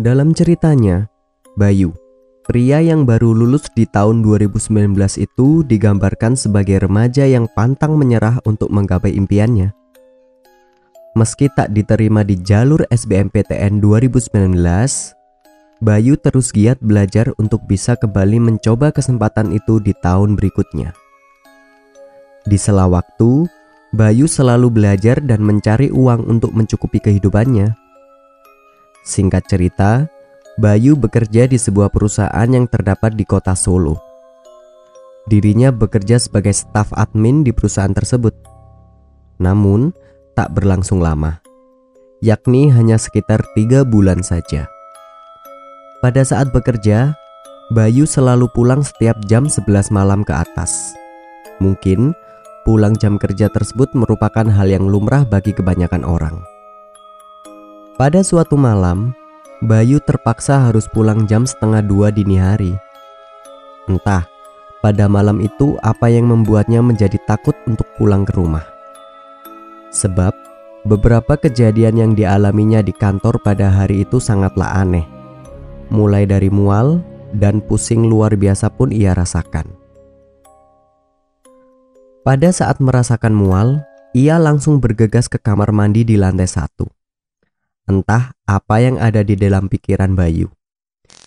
Dalam ceritanya, Bayu, pria yang baru lulus di tahun 2019 itu digambarkan sebagai remaja yang pantang menyerah untuk menggapai impiannya. Meski tak diterima di jalur SBMPTN 2019, Bayu terus giat belajar untuk bisa kembali mencoba kesempatan itu di tahun berikutnya. Di sela waktu, Bayu selalu belajar dan mencari uang untuk mencukupi kehidupannya. Singkat cerita, Bayu bekerja di sebuah perusahaan yang terdapat di kota Solo. Dirinya bekerja sebagai staf admin di perusahaan tersebut. Namun, tak berlangsung lama, yakni hanya sekitar tiga bulan saja. Pada saat bekerja, Bayu selalu pulang setiap jam 11 malam ke atas. Mungkin pulang jam kerja tersebut merupakan hal yang lumrah bagi kebanyakan orang. Pada suatu malam, Bayu terpaksa harus pulang jam setengah dua dini hari. Entah, pada malam itu apa yang membuatnya menjadi takut untuk pulang ke rumah. Sebab, beberapa kejadian yang dialaminya di kantor pada hari itu sangatlah aneh. Mulai dari mual dan pusing luar biasa pun ia rasakan. Pada saat merasakan mual, ia langsung bergegas ke kamar mandi di lantai satu. Entah apa yang ada di dalam pikiran Bayu.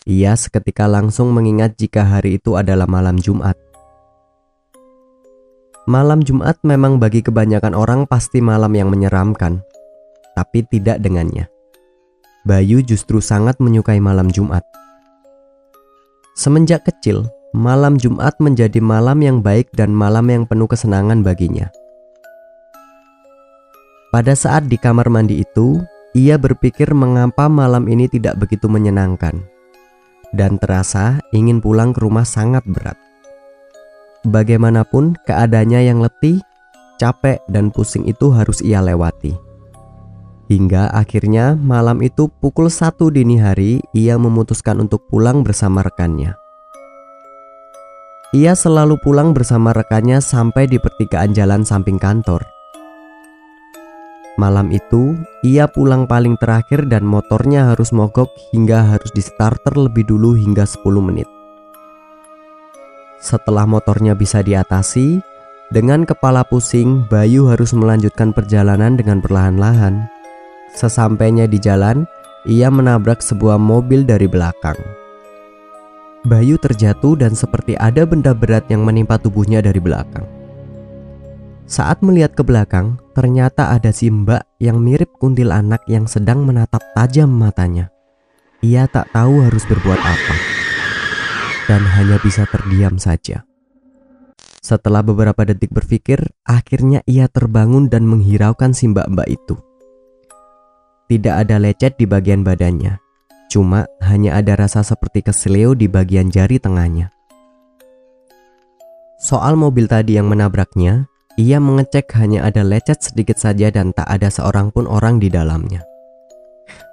Ia seketika langsung mengingat jika hari itu adalah malam Jumat. Malam Jumat memang bagi kebanyakan orang pasti malam yang menyeramkan, tapi tidak dengannya. Bayu justru sangat menyukai malam Jumat. Semenjak kecil, malam Jumat menjadi malam yang baik dan malam yang penuh kesenangan baginya. Pada saat di kamar mandi itu, ia berpikir mengapa malam ini tidak begitu menyenangkan dan terasa ingin pulang ke rumah sangat berat. Bagaimanapun keadaannya yang letih, capek dan pusing itu harus ia lewati. Hingga akhirnya malam itu pukul satu dini hari ia memutuskan untuk pulang bersama rekannya. Ia selalu pulang bersama rekannya sampai di pertigaan jalan samping kantor. Malam itu, ia pulang paling terakhir dan motornya harus mogok hingga harus di starter lebih dulu hingga 10 menit. Setelah motornya bisa diatasi, dengan kepala pusing, Bayu harus melanjutkan perjalanan dengan perlahan-lahan. Sesampainya di jalan, ia menabrak sebuah mobil dari belakang. Bayu terjatuh dan seperti ada benda berat yang menimpa tubuhnya dari belakang. Saat melihat ke belakang, ternyata ada si mbak yang mirip kuntilanak yang sedang menatap tajam matanya. Ia tak tahu harus berbuat apa dan hanya bisa terdiam saja. Setelah beberapa detik berpikir, akhirnya ia terbangun dan menghiraukan si mbak-mbak itu. Tidak ada lecet di bagian badannya, cuma hanya ada rasa seperti keseleo di bagian jari tengahnya. Soal mobil tadi yang menabraknya, ia mengecek hanya ada lecet sedikit saja dan tak ada seorang pun orang di dalamnya.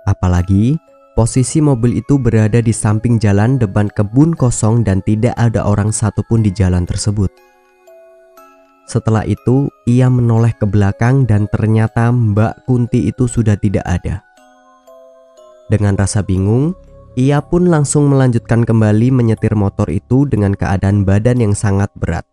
Apalagi posisi mobil itu berada di samping jalan depan kebun kosong dan tidak ada orang satupun di jalan tersebut. Setelah itu, ia menoleh ke belakang dan ternyata Mbak Kunti itu sudah tidak ada. Dengan rasa bingung, ia pun langsung melanjutkan kembali menyetir motor itu dengan keadaan badan yang sangat berat.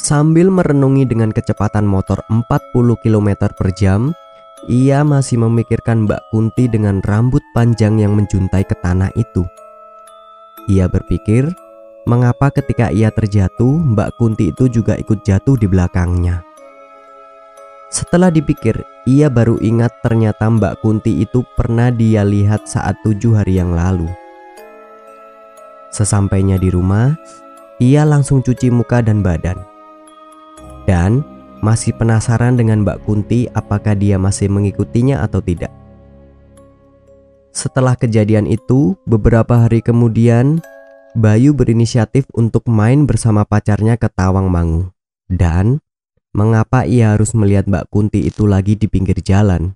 Sambil merenungi dengan kecepatan motor 40 km per jam, ia masih memikirkan Mbak Kunti dengan rambut panjang yang menjuntai ke tanah itu. Ia berpikir, mengapa ketika ia terjatuh, Mbak Kunti itu juga ikut jatuh di belakangnya. Setelah dipikir, ia baru ingat ternyata Mbak Kunti itu pernah dia lihat saat tujuh hari yang lalu. Sesampainya di rumah, ia langsung cuci muka dan badan dan masih penasaran dengan Mbak Kunti apakah dia masih mengikutinya atau tidak. Setelah kejadian itu, beberapa hari kemudian, Bayu berinisiatif untuk main bersama pacarnya ke Tawang Mangu. Dan mengapa ia harus melihat Mbak Kunti itu lagi di pinggir jalan?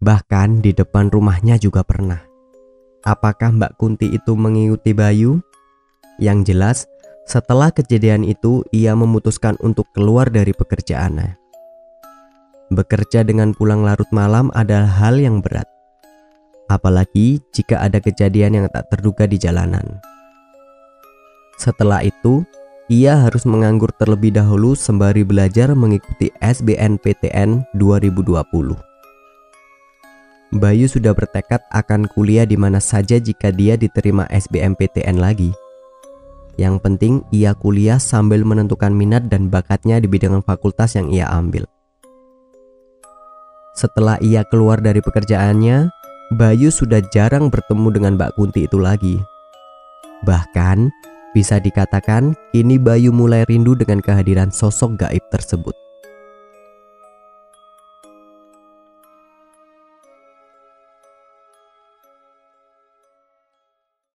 Bahkan di depan rumahnya juga pernah. Apakah Mbak Kunti itu mengikuti Bayu? Yang jelas, setelah kejadian itu, ia memutuskan untuk keluar dari pekerjaannya. Bekerja dengan pulang larut malam adalah hal yang berat. apalagi jika ada kejadian yang tak terduga di jalanan. Setelah itu, ia harus menganggur terlebih dahulu sembari belajar mengikuti SBNPTN 2020. Bayu sudah bertekad akan kuliah di mana saja jika dia diterima SBMPTN lagi. Yang penting ia kuliah sambil menentukan minat dan bakatnya di bidang fakultas yang ia ambil. Setelah ia keluar dari pekerjaannya, Bayu sudah jarang bertemu dengan Mbak Kunti itu lagi. Bahkan, bisa dikatakan kini Bayu mulai rindu dengan kehadiran sosok gaib tersebut.